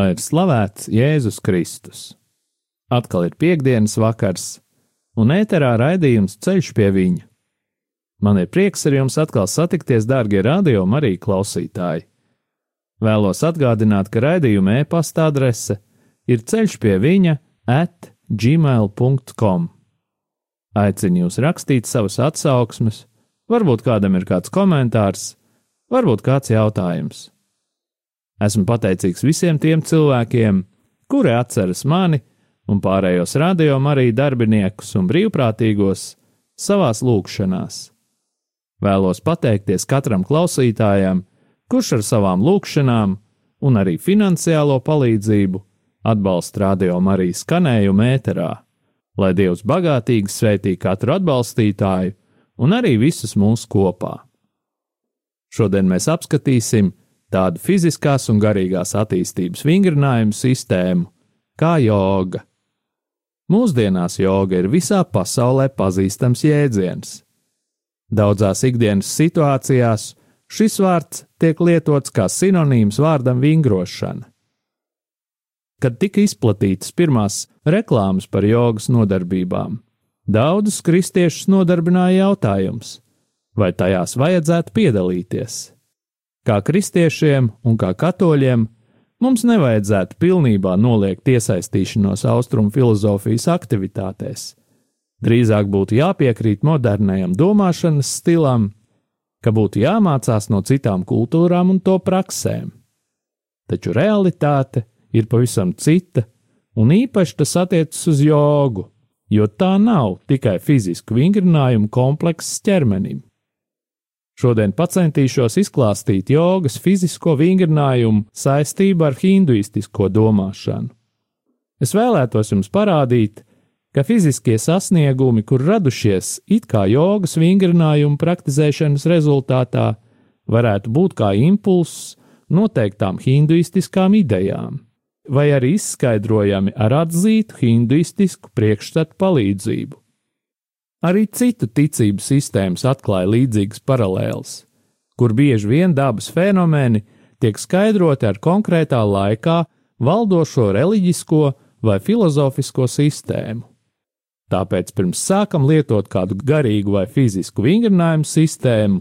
Lai ir slavēts Jēzus Kristus. Atkal ir piekdienas vakars, un ēterā raidījums ceļš pie viņa. Man ir prieks ar jums atkal satikties, dārgie radio Marija klausītāji. Vēlos atgādināt, ka raidījuma e-pasta adrese ir ceļš pie viņa at gmail.com. Aicinu jūs rakstīt savas atsauksmes, varbūt kādam ir kāds komentārs, varbūt kāds jautājums. Esmu pateicīgs visiem tiem cilvēkiem, kuri atceras mani un pārējos radiomu arī darbiniekus un brīvprātīgos savās lūgšanās. Vēlos pateikties katram klausītājam, kurš ar savām lūgšanām un arī finansiālo palīdzību atbalsta radiomu arī skanējumu ēterā, lai Dievs bagātīgi sveitī katru atbalstītāju un arī visus mūsu kopā. Šodien mēs apskatīsim tādu fiziskās un garīgās attīstības vingrinājumu sistēmu kā joga. Mūsdienās joga ir visā pasaulē pazīstams jēdziens. Daudzās ikdienas situācijās šis vārds tiek lietots kā sinonīms vārdam vingrošana. Kad tika izplatītas pirmās reklāmas par jogas nodarbībām, daudzus kristiešus nodarbināja jautājums, vai tajās vajadzētu piedalīties. Kā kristiešiem un kā katoļiem mums nevajadzētu pilnībā noliegt iesaistīšanos austrumu filozofijas aktivitātēs. Drīzāk būtu jāpiekrīt modernajam domāšanas stilam, ka būtu jāmācās no citām kultūrām un to praksēm. Taču realitāte ir pavisam cita, un īpaši tas attiecas uz jogu, jo tā nav tikai fizisku vingrinājumu komplekss ķermenim. Šodien centīšos izklāstīt jogas fizisko vingrinājumu saistību ar hinduistisko domāšanu. Es vēlētos jums parādīt, ka fiziskie sasniegumi, kur radušies it kā jogas vingrinājumu praktizēšanas rezultātā, varētu būt kā impulss noteiktām hinduistiskām idejām, vai arī izskaidrojami ar atzītu hinduistisku priekšstatu palīdzību. Arī citu ticību sistēmas atklāja līdzīgas paralēles, kur bieži vien dabas fenomeni tiek skaidroti ar konkrētā laikā valdošo reliģisko vai filozofisko sistēmu. Tāpēc pirms sākam lietot kādu garīgu vai fizisku vingrinājumu sistēmu,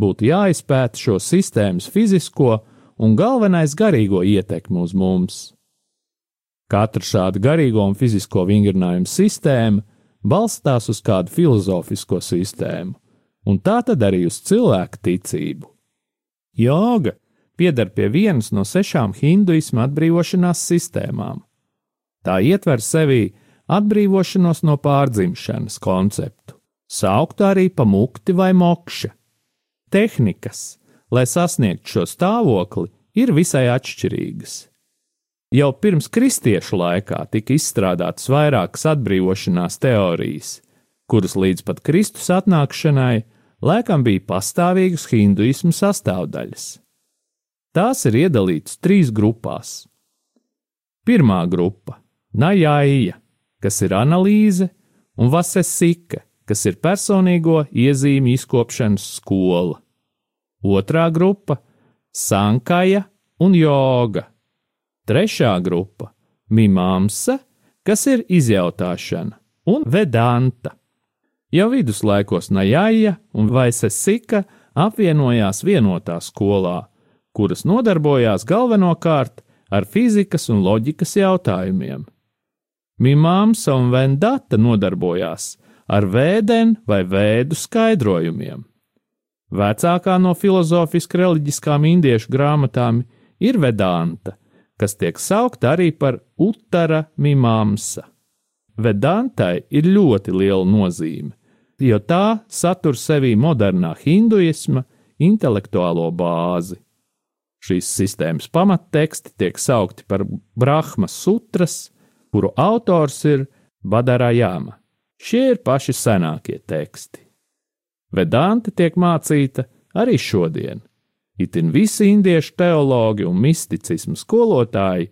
būtu jāizpēta šo sistēmas fizisko un galvenais garīgo ietekmi uz mums. Katra šāda garīgo un fizisko vingrinājumu sistēma balstās uz kādu filozofisko sistēmu, un tā tad arī uz cilvēku ticību. Joga pieder pie vienas no sešām hinduisma atbrīvošanās sistēmām. Tā ietver sevī atbrīvošanos no pārdzimšanas konceptu, sauktu arī pa mukti vai mokša. Tehnikas, lai sasniegtu šo stāvokli, ir visai atšķirīgas. Jau pirms kristiešu laikā tika izstrādātas vairākas atbrīvošanās teorijas, kuras līdz pat Kristus atnākšanai laikam bija pastāvīgas hinduismu sastāvdaļas. Tās ir iedalītas trīs grupās. Pirmā grupa - Najāja, kas ir analīze, un Vasesika, kas ir personīgo iezīmju izkopšanas skola. Otrā grupa - Sankaja un Joga, Trešā grupa - mimāmsa, kas ir izjautāšana, un vedanta. Jau viduslaikos Najāja un Vaisesika apvienojās vienotā skolā, kuras nodarbojās galvenokārt ar fizikas un loģikas jautājumiem. Mimāmsa un Vendata nodarbojās ar vēdenu vai vēdu skaidrojumiem. Vecākā no filozofiski reliģiskām indiešu grāmatām ir Vedanta, kas tiek saukta arī par Uttara Mimamsa. Vedantai ir ļoti liela nozīme, jo tā satur sevī modernā hinduisma intelektuālo bāzi. Šīs sistēmas pamatteksti tiek saukti par Brahmas sutras, kuru autors ir Badarājāma. Šie ir paši senākie teksti. Vedanta tiek mācīta arī šodien. Itin visi indiešu teologi un misticismu skolotāji,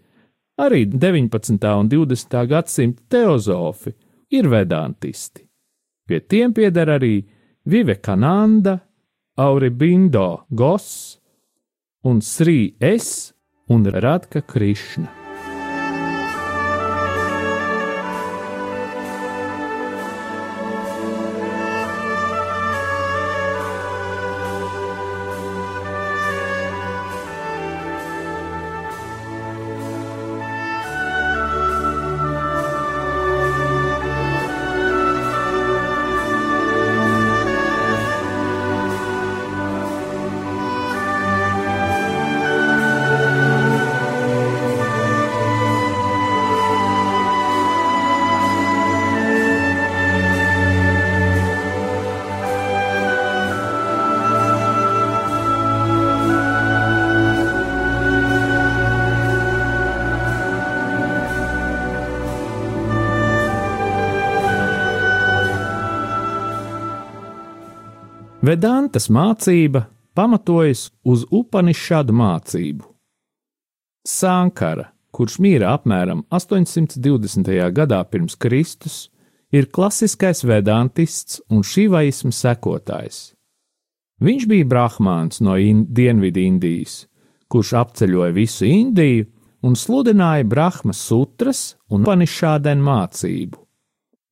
arī 19. un 20. gadsimta teozofi, ir vedantisti. Pie tiem pieder arī Vivekananda, Auribindo Goss un Sri S un Radka Krišna. Vedantas mācība pamatojas uz Upanišādu mācību. Sankara, kurš mīra apmēram 820. gadā pirms Kristus, ir klasiskais vedantists un šīvaismu sekotājs. Viņš bija brahmāns no in Dienvidindijas, kurš apceļoja visu Indiju un sludināja Brahmas sutras un panišādēnu mācību.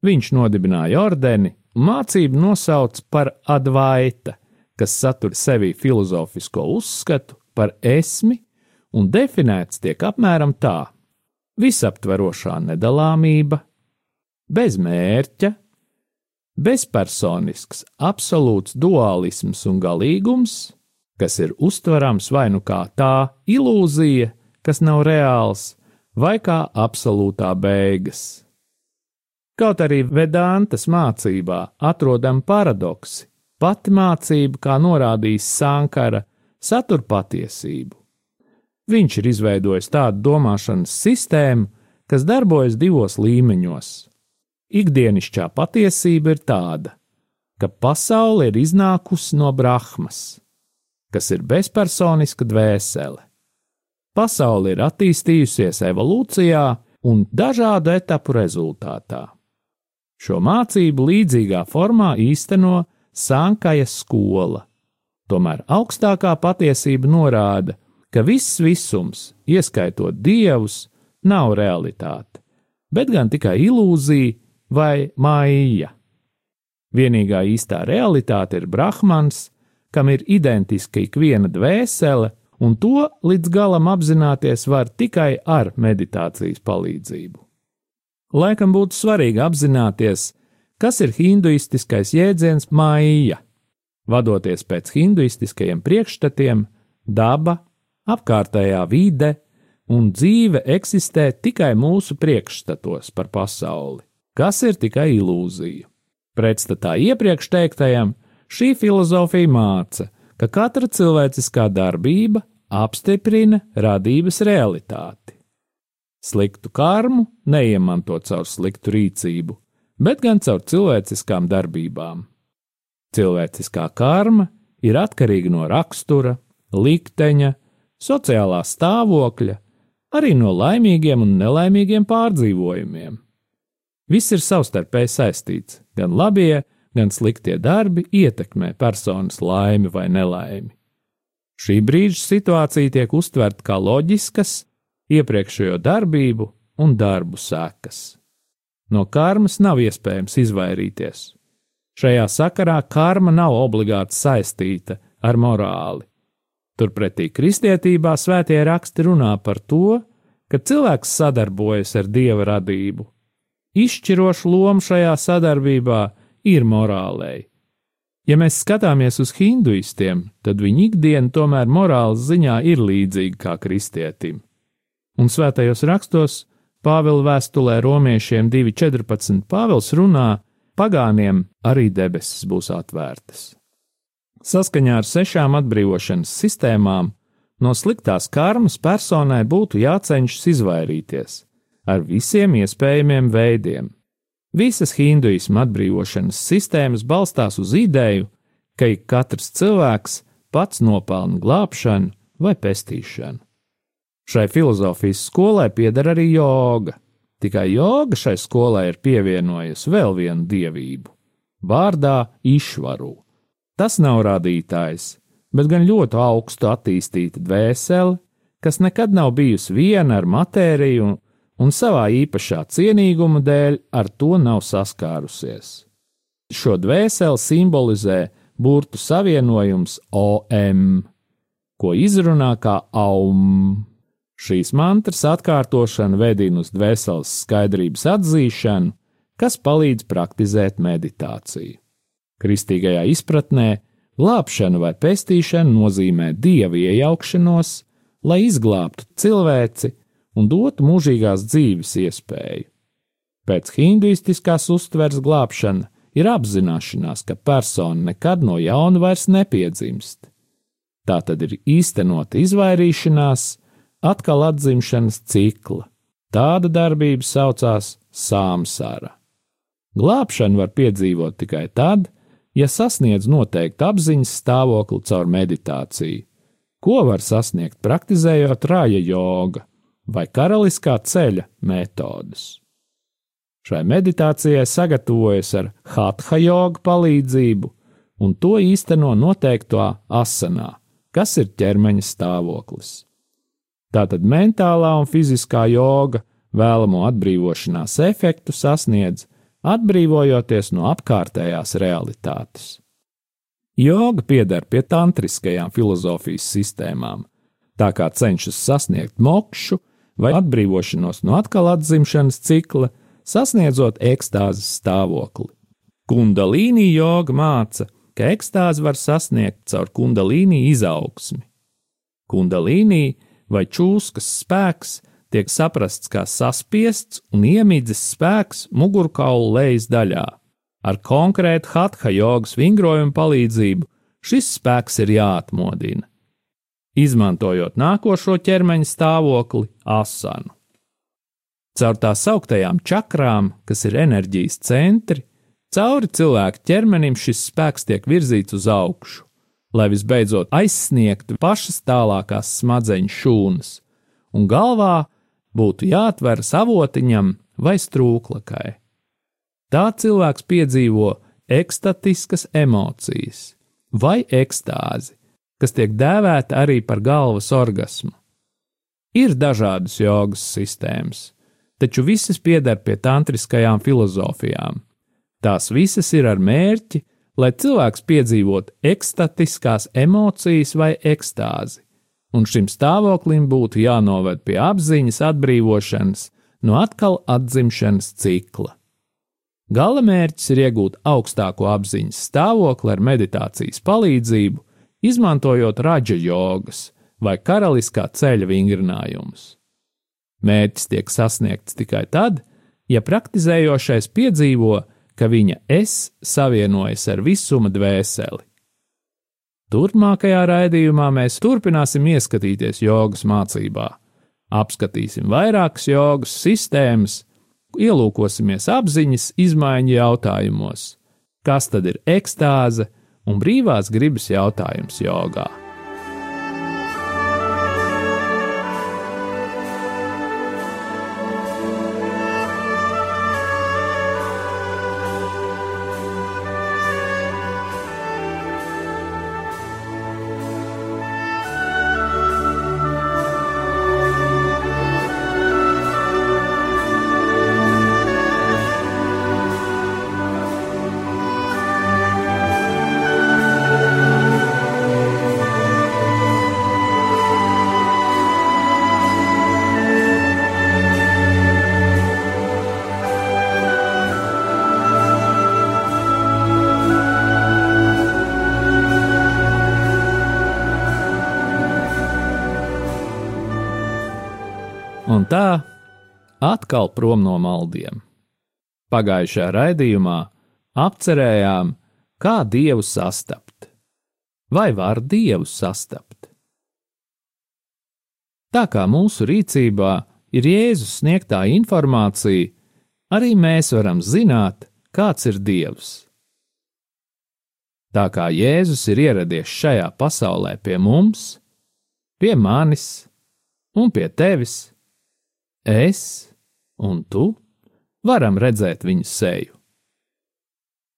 Viņš nodibināja ordeni Mācību nosauc par advaita, kas satur sevī filozofisko uzskatu par esmi, un definēts tiek apmēram tā: visaptverošā nedalāmība, bez mērķa, bezpersonisks, absolūts dualisms un galīgums, kas ir uztverams vai nu kā tā ilūzija, kas nav reāls, vai kā absolūtā beigas. Kaut arī Vedantas mācībā atrodam paradoksi. Pati mācība, kā norādījis Sankara, satur patiesību. Viņš ir izveidojis tādu domāšanas sistēmu, kas darbojas divos līmeņos. Ikdienišķā patiesība ir tāda, ka pasaule ir iznākusi no Brahmas, kas ir bezpersoniska dvēsele. Pasaule ir attīstījusies evolūcijā un dažādu etapu rezultātā. Šo mācību līdzīgā formā īsteno Sankajas skola. Tomēr augstākā patiesība norāda, ka viss visums, ieskaitot dievus, nav realitāte, bet gan tikai ilūzija vai māja. Vienīgā īstā realitāte ir Brahmans, kam ir identiska ikviena dvēsele, un to līdz galam apzināties var tikai ar meditācijas palīdzību. Laikam būtu svarīgi apzināties, kas ir hinduistiskais jēdziens māja. Vadoties pēc hinduistiskajiem priekšstatiem, daba, apkārtējā vide un dzīve eksistē tikai mūsu priekšstatos par pasauli, kas ir tikai ilūzija. Pretstatā iepriekš teiktajam, šī filozofija māca, ka katra cilvēciskā darbība apstiprina radības realitāti. Sliktu karmu neiemanto caur sliktu rīcību, bet gan caur cilvēciskām darbībām. Cilvēciskā karma ir atkarīga no rakstura, likteņa, sociālā stāvokļa, arī no laimīgiem un nelaimīgiem pārdzīvojumiem. Viss ir savstarpēji saistīts, gan labie, gan sliktie darbi ietekmē personas laimi vai nelaimi. Šī brīža situācija tiek uztverta kā loģiskas, iepriekšējo darbību un darbu sekas. No karmas nav iespējams izvairīties. Šajā sakarā karma nav obligāti saistīta ar morāli. Turpretī kristietībā svētie raksti runā par to, ka cilvēks sadarbojas ar dieva radību. Izšķiroša loma šajā sadarbībā ir morālei. Ja mēs skatāmies uz hinduistiem, tad viņu ikdiena tomēr morāles ziņā ir līdzīga kā kristietim un svētajos rakstos Pāvila vēstulē romiešiem 2.14. Pāvils runā, pagāniem arī debesis būs atvērtas. Saskaņā ar sešām atbrīvošanas sistēmām no sliktās karmas personai būtu jācenšas izvairīties ar visiem iespējamiem veidiem. Visas hinduismu atbrīvošanas sistēmas balstās uz ideju, ka ik katrs cilvēks pats nopelna glābšanu vai pestīšanu. Šai filozofijas skolai pieder arī joga, tikai joga šai skolai ir pievienojusi vēl vienu dievību - vārdā Išvaru. Tas nav rādītājs, bet gan ļoti augstu attīstīta dvēsele, kas nekad nav bijusi viena ar matēriju un savā īpašā cienīguma dēļ ar to nav saskārusies. Šo dvēseli simbolizē burtu savienojums OM, ko izrunā kā aum. Šīs mantras atkārtošana vedina uz dvēseles skaidrības atzīšanu, kas palīdz praktizēt meditāciju. Kristīgajā izpratnē glābšana vai pestīšana nozīmē dieva iejaukšanos, lai izglābtu cilvēci un dotu mūžīgās dzīves iespēju. Pēc hinduistiskās uztveres glābšana ir apzināšanās, ka persona nekad no jauna vairs nepiedzimst. Tā tad ir īstenota izvairīšanās, atkal atzimšanas cikla. Tāda darbība saucās sāmsara. Glābšanu var piedzīvot tikai tad, ja sasniedz noteiktu apziņas stāvokli caur meditāciju, ko var sasniegt praktizējot rāja joga vai karaliskā ceļa metodas. Šai meditācijai sagatavojas ar hatha joga palīdzību, un to īsteno noteiktā asanā, kas ir ķermeņa stāvoklis. Tātad mentālā un fiziskā joga vēlamo atbrīvošanās efektu sasniedz, atbrīvojoties no apkārtējās realitātes. Joga pieder pie tantriskajām filozofijas sistēmām, tā kā cenšas sasniegt mokšu vai atbrīvošanos no atkal atzimšanas cikla, sasniedzot ekstāzes stāvokli. Kundalīni joga māca, ka ekstāzi var sasniegt caur kundalīni izaugsmi. Kundalīni vai čūskas spēks tiek saprasts kā saspiests un iemidzis spēks mugurkaula lejas daļā. Ar konkrētu hatha jogas vingrojumu palīdzību šis spēks ir jāatmodina. Izmantojot nākošo ķermeņa stāvokli, asanu. Caur tā sauktajām čakrām, kas ir enerģijas centri, cauri cilvēka ķermenim šis spēks tiek virzīts uz augšu, lai visbeidzot aizsniegtu pašas tālākās smadzeņu šūnas, un galvā būtu jāatver savotiņam vai strūklakai. Tā cilvēks piedzīvo ekstatiskas emocijas vai ekstāzi, kas tiek dēvēta arī par galvas orgasmu. Ir dažādas jogas sistēmas taču visas pieder pie tantriskajām filozofijām. Tās visas ir ar mērķi, lai cilvēks piedzīvotu ekstatiskās emocijas vai ekstāzi, un šim stāvoklim būtu jānoved pie apziņas atbrīvošanas no atkal atzimšanas cikla. Gala mērķis ir iegūt augstāko apziņas stāvokli ar meditācijas palīdzību, izmantojot raģa jogas vai karaliskā ceļa vingrinājumus. Mērķis tiek sasniegts tikai tad, ja praktizējošais piedzīvo, ka viņa es savienojas ar visuma dvēseli. Turpmākajā raidījumā mēs turpināsim ieskatīties jogas mācībā, apskatīsim vairākas jogas sistēmas, ielūkosimies apziņas izmaiņu jautājumos, kas tad ir ekstāze un brīvās gribas jautājums jogā. Un tā atkal prom no maldiem. Pagājušajā raidījumā apcerējām, kā dievu sastapt. Vai var dievu sastapt? Tā kā mūsu rīcībā ir Jēzus sniegtā informācija, arī mēs varam zināt, kāds ir Dievs. Tā kā Jēzus ir ieradies šajā pasaulē pie mums, pie manis un pie tevis, es un tu varam redzēt viņu seju.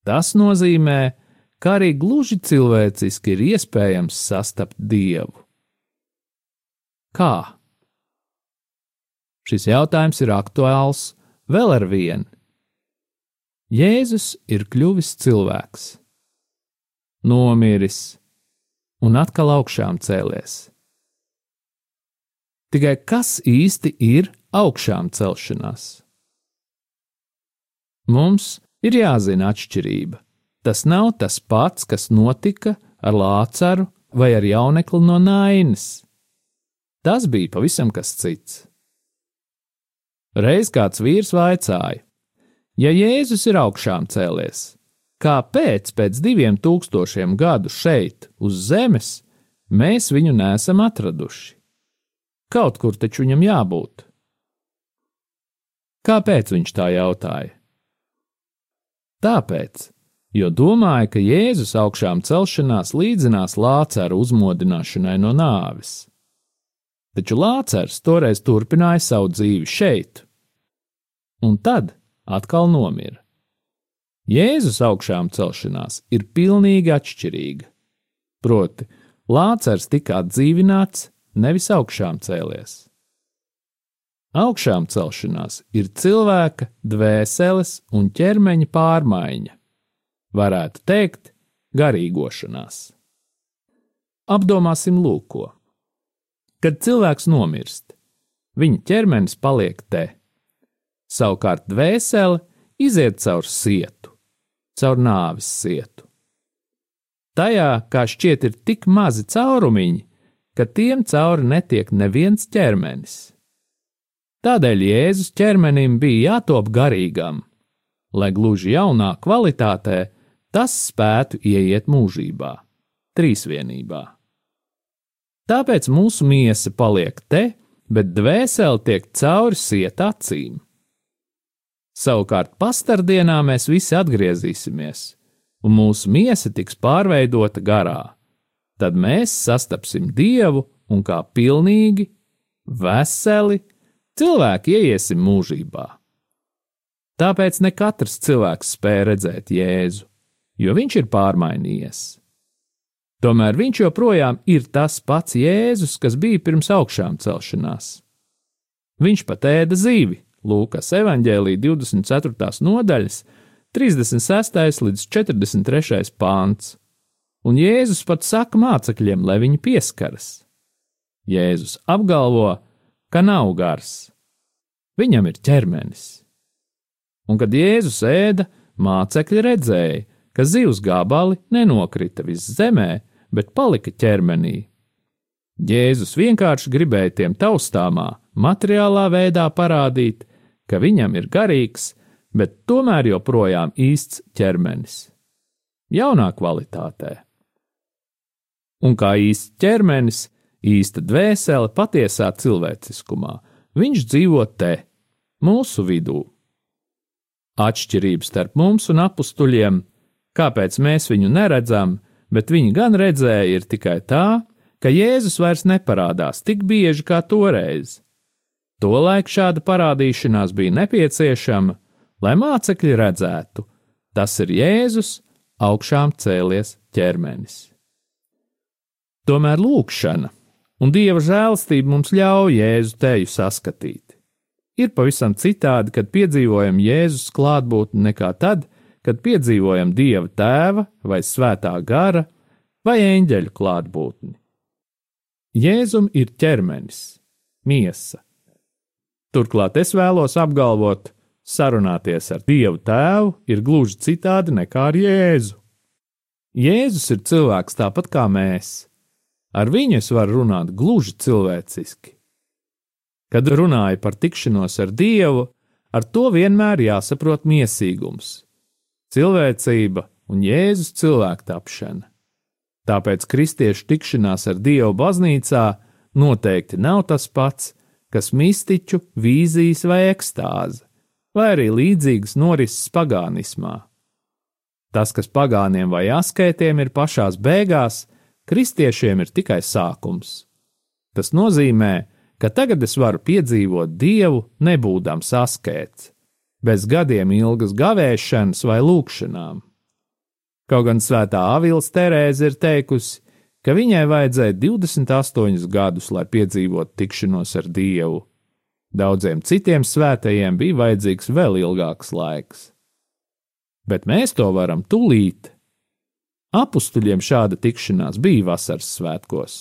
Tas nozīmē, ka arī gluži cilvēciski ir iespējams sastapt Dievu. Kā? Šis jautājums ir aktuāls vēl ar vienu. Jēzus ir kļuvis cilvēks, nomiris un atkal augšām cēlies. Tikai kas īsti ir augšām celšanās? Mums ir jāzina atšķirība. Tas nav tas pats, kas notika ar Lācaru vai ar jaunekli no Nainas. Tas bija pavisam kas cits. Reiz kāds vīrs vaicāja, ja Jēzus ir augšām cēlies, kāpēc pēc diviem tūkstošiem gadu šeit, uz zemes, mēs viņu nesam atraduši? Kaut kur taču viņam jābūt. Kāpēc viņš tā jautāja? Tāpēc, jo domāja, ka Jēzus augšām celšanās līdzinās Lācēra uzmodināšanai no nāves. Taču Lācērs toreiz turpināja savu dzīvi šeit, un tad atkal nomira. Jēzus augšām celšanās ir pilnīgi atšķirīga. Proti, Lācars tika atdzīvināts, nevis augšām cēlies. Augšām celšanās ir cilvēka, dvēseles un ķermeņa pārmaiņa. Varētu teikt, garīgošanās. Apdomāsim lūko. Kad cilvēks nomirst, viņa ķermenis paliek te, Savukārt dvēsele iziet caur sietu, caur nāves sietu. Tajā, kā šķiet, ir tik mazi caurumiņi, ka tiem cauri netiek neviens ķermenis. Tādēļ Jēzus ķermenim bija jātop garīgam, lai gluži jaunā kvalitātē tas spētu ieiet mūžībā, trīsvienībā. Tāpēc mūsu miesa paliek te, bet dvēsele tiek cauri siet acīm. Savukārt pastardienā mēs visi atgriezīsimies, un mūsu miesa tiks pārveidota garā. Tad mēs sastapsim Dievu un kā pilnīgi, veseli cilvēki ieiesim mūžībā. Tāpēc ne katrs cilvēks spēja redzēt Jēzu, jo viņš ir pārmainījies. Tomēr viņš joprojām ir tas pats Jēzus, kas bija pirms augšām celšanās. Viņš pat ēda zīvi, Lūkas evanģēlīja 24. nodaļas, 36. līdz 43. pāns, un Jēzus pat saka mācekļiem, lai viņi pieskaras. Jēzus apgalvo, ka nav gars, viņam ir ķermenis. Un kad Jēzus ēda, mācekļi redzēja, ka zivs gabali nenokrita viss zemē, bet palika ķermenī. Jēzus vienkārši gribēja tiem taustāmā, materiālā veidā parādīt, ka viņam ir garīgs, bet tomēr joprojām īsts ķermenis. Jaunā kvalitātē. Un kā īsts ķermenis, īsta dvēsele patiesā cilvēciskumā, viņš dzīvo te, mūsu vidū. Atšķirības starp mums un apstuļiem, kāpēc mēs viņu neredzam, bet viņi gan redzēja, ir tikai tā, ka Jēzus vairs neparādās tik bieži kā toreiz. Tolaik šāda parādīšanās bija nepieciešama, lai mācekļi redzētu, tas ir Jēzus augšām cēlies ķermenis. Tomēr lūkšana un dieva žēlastība mums ļauj Jēzu teju saskatīt. Ir pavisam citādi, kad piedzīvojam Jēzus klātbūtni, nekā tad, kad piedzīvojam dieva tēva vai svētā gara vai eņģeļu klātbūtni. Jēzum ir ķermenis, miesa, Turklāt es vēlos apgalvot, sarunāties ar Dievu Tēvu ir gluži citādi nekā ar Jēzu. Jēzus ir cilvēks tāpat kā mēs. Ar viņu es varu runāt gluži cilvēciski. Kad runāju par tikšanos ar Dievu, ar to vienmēr jāsaprot miesīgums, cilvēcība un Jēzus cilvēku tapšana. Tāpēc kristiešu tikšanās ar Dievu baznīcā noteikti nav tas pats, kas mistiķu, vīzijas vai ekstāze, vai arī līdzīgas norises pagānismā. Tas, kas pagāniem vai askētiem ir pašās beigās, kristiešiem ir tikai sākums. Tas nozīmē, ka tagad es varu piedzīvot dievu, nebūdams askēts, bez gadiem ilgas gavēšanas vai lūkšanām. Kaut gan svētā Avils Terēze ir teikusi, ka viņai vajadzēja 28 gadus, lai piedzīvotu tikšanos ar Dievu. Daudziem citiem svētajiem bija vajadzīgs vēl ilgāks laiks. Bet mēs to varam tūlīt. Apustuļiem šāda tikšanās bija vasaras svētkos.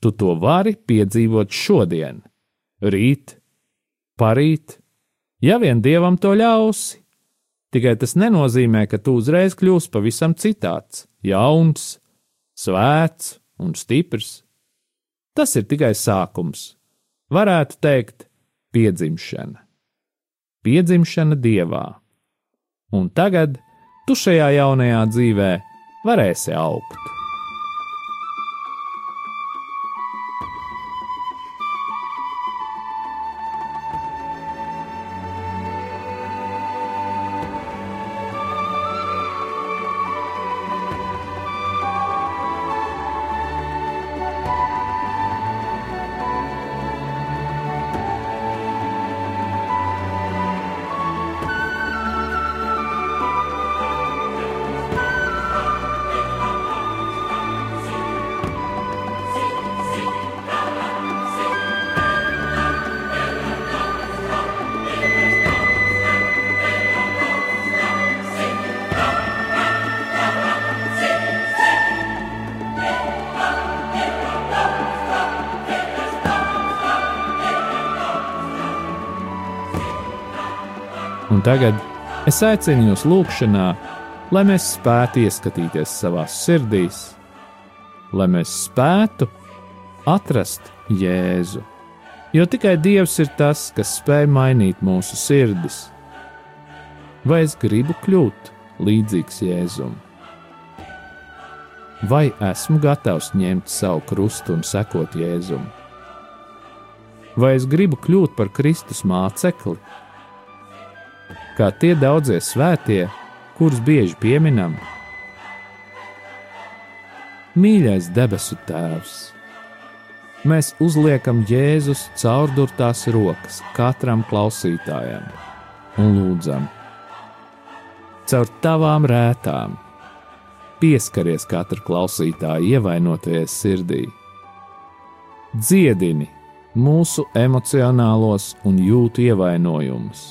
Tu to vari piedzīvot šodien, rīt, parīt, ja vien dievam to ļausi. Tikai tas nenozīmē, ka tu uzreiz kļūsi pavisam citāds, jauns, svēts un stiprs. Tas ir tikai sākums. Varētu teikt, piedzimšana. Piedzimšana dievā. Un tagad tu šajā jaunajā dzīvē varēsi augt. Un tagad es aicinu jūs lūgšanā, lai mēs spētu ieskatīties savā sirdīs, lai mēs spētu atrast Jēzu. Jo tikai Dievs ir tas, kas spēj mainīt mūsu sirdis. Vai es gribu kļūt līdzīgs Jēzum? Vai esmu gatavs ņemt savu krustu un sekot Jēzum? Vai es gribu kļūt par Kristus mācekli? Kā tie daudzie svētie, kurus bieži pieminam. Mīļais debesu Tēvs! Mēs uzliekam Jēzus caurdurtās rokas katram klausītājam un lūdzam, caur tavām rētām, pieskaries katra klausītāja ievainotajai sirdī. Dziedini mūsu emocionālos un jūtu ievainojumus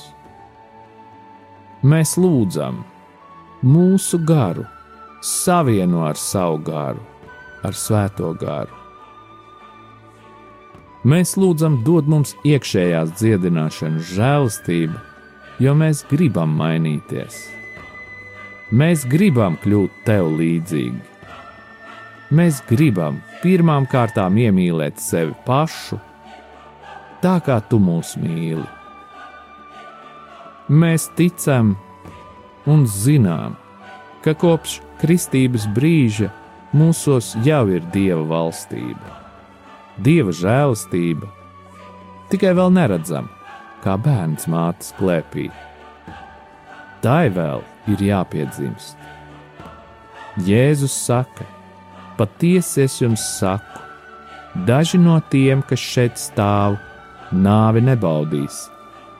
Mēs lūdzam mūsu garu, savieno ar savu garu, ar svēto garu. Mēs lūdzam, dod mums iekšējās dziedināšanas žēlastību, jo mēs gribam mainīties. Mēs gribam kļūt tev līdzīgi. Mēs gribam pirmām kārtām iemīlēt sevi pašu, tā kā tu mūs mīli. Mēs ticam un zinām, ka kopš kristības brīža mūsos jau ir dieva valstība, dieva žēlastība, tikai vēl neredzam, kā bērns mātes klēpī. Tai vēl ir jāpiedzimst. Jēzus saka, patiesi es jums saku, daži no tiem, kas šeit stāv, nāvi nebaudīs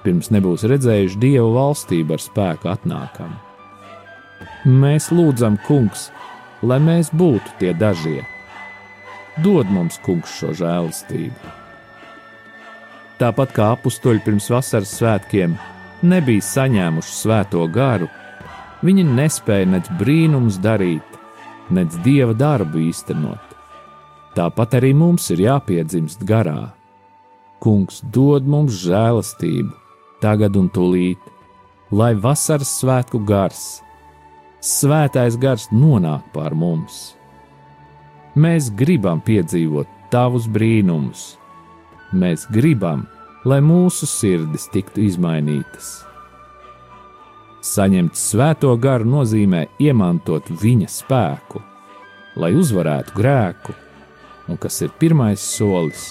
pirms nebūs redzējuši Dievu valstību ar spēku atnākam. Mēs lūdzam, Kungs, lai mēs būtu tie dažie. Dod mums, Kungs, šo žēlastību. Tāpat kā apstuļi pirms vasaras svētkiem nebija saņēmuši svēto garu, viņi nespēja nec brīnums darīt, nec dieva darbu īstenot. Tāpat arī mums ir jāpiedzimst garā. Kungs dod mums žēlastību, tagad un tūlīt, lai vasaras svētku gars, svētais gars nonāk pār mums. Mēs gribam piedzīvot tavus brīnumus, mēs gribam, lai mūsu sirdis tiktu izmainītas. Saņemt svēto garu nozīmē iemantot viņa spēku, lai uzvarētu grēku un kas ir pirmais solis,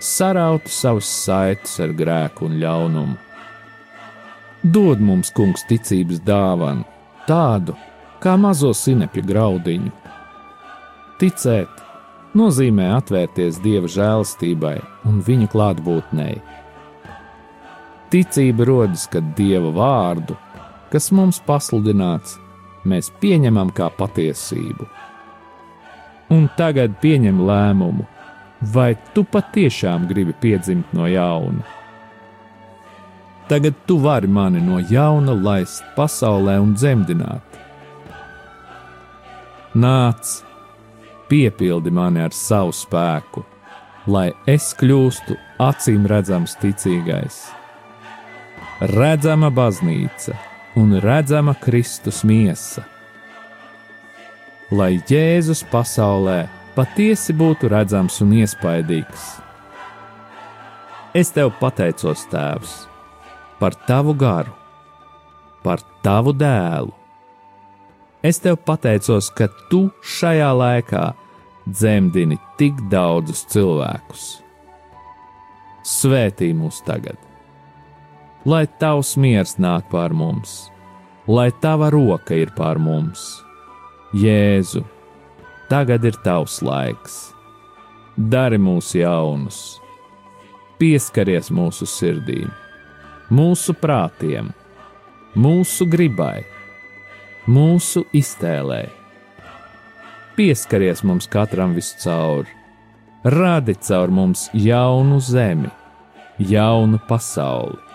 sarautu savus saites ar grēku un ļaunumu. Dod mums, kungs, ticības dāvanu, tādu kā mazo sinepju graudiņu. Ticēt nozīmē atvērties Dieva žēlastībai un viņa klātbūtnei. Ticība rodas, kad Dieva vārdu, kas mums pasludināts, mēs pieņemam kā patiesību. Un tagad pieņem lēmumu, vai tu patiešām gribi piedzimt no jauna. Tagad tu vari mani no jauna laist pasaulē un dzemdināt. Nāc, piepildi mani ar savu spēku, lai es kļūstu acīm redzams ticīgais. Redzama baznīca un redzama Kristus miesa. Lai Jēzus pasaulē patiesi būtu redzams un iespaidīgs. Es tev pateicos, Tēvs, par tavu garu, par tavu dēlu. Es tev pateicos, ka tu šajā laikā dzemdini tik daudzus cilvēkus. Svētī mūs tagad! lai tavs miers nāk pār mums, lai tava roka ir pār mums. Jēzu, tagad ir tavs laiks, dari mūs jaunus, pieskaries mūsu sirdīm, mūsu prātiem, mūsu gribai, mūsu iztēlē. Pieskaries mums katram viscaur, radi caur mums jaunu zemi, jaunu pasauli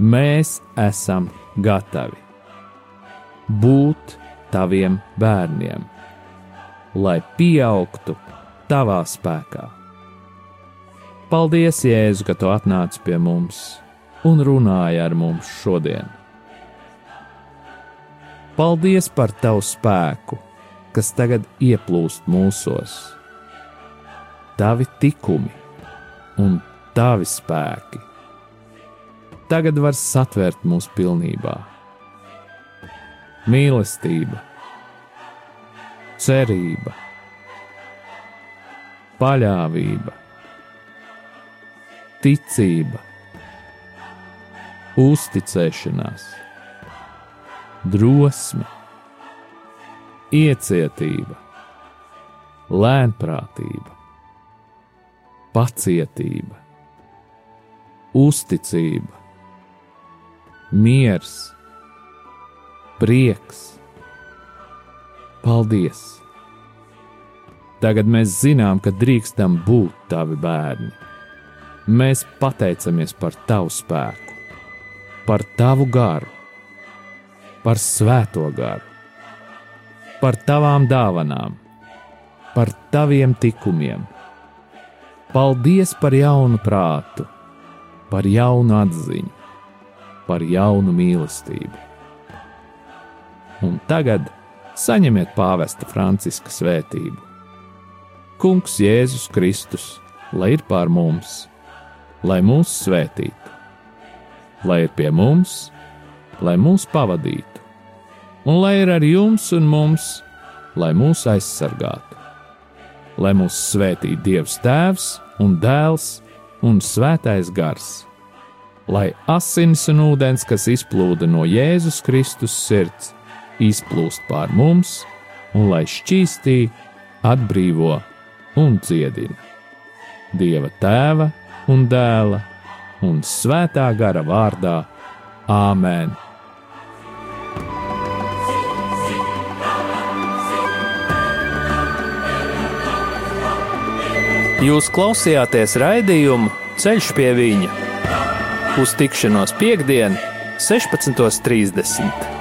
mēs esam gatavi būt taviem bērniem, lai pieaugtu tavā spēkā. Paldies, Jēzu, ka tu atnāci pie mums un runāji ar mums šodien. Paldies par tavu spēku, kas tagad ieplūst mūsos. Tavi tikumi un tavi spēki tagad var satvert mūs pilnībā. Mīlestība, cerība, paļāvība, ticība, uzticēšanās, drosme, iecietība, lēnprātība, pacietība, uzticība miers, prieks. Paldies! Tagad mēs zinām, ka drīkstam būt tavi bērni. Mēs pateicamies par tavu spēku, par tavu garu, par svēto garu, par tavām dāvanām, par taviem tikumiem. Paldies par jaunu prātu, par jaunu atziņu par jaunu mīlestību. Un tagad saņemiet pāvesta Franciska svētību. Kungs Jēzus Kristus, lai ir pār mums, lai mūs svētītu, lai ir pie mums, lai mūs pavadītu, un lai ir ar jums un mums, lai mūs aizsargātu, lai mūs svētītu Dievs Tēvs un Dēls un Svētais Gars lai asins un ūdens, kas izplūda no Jēzus Kristus sirds, izplūst pār mums, un lai šķīstī, atbrīvo un dziedina. Dieva tēva un dēla un svētā gara vārdā Āmen! Jūs klausījāties raidījumu Ceļš pie viņa Uz tikšanos piekdien, 16.30.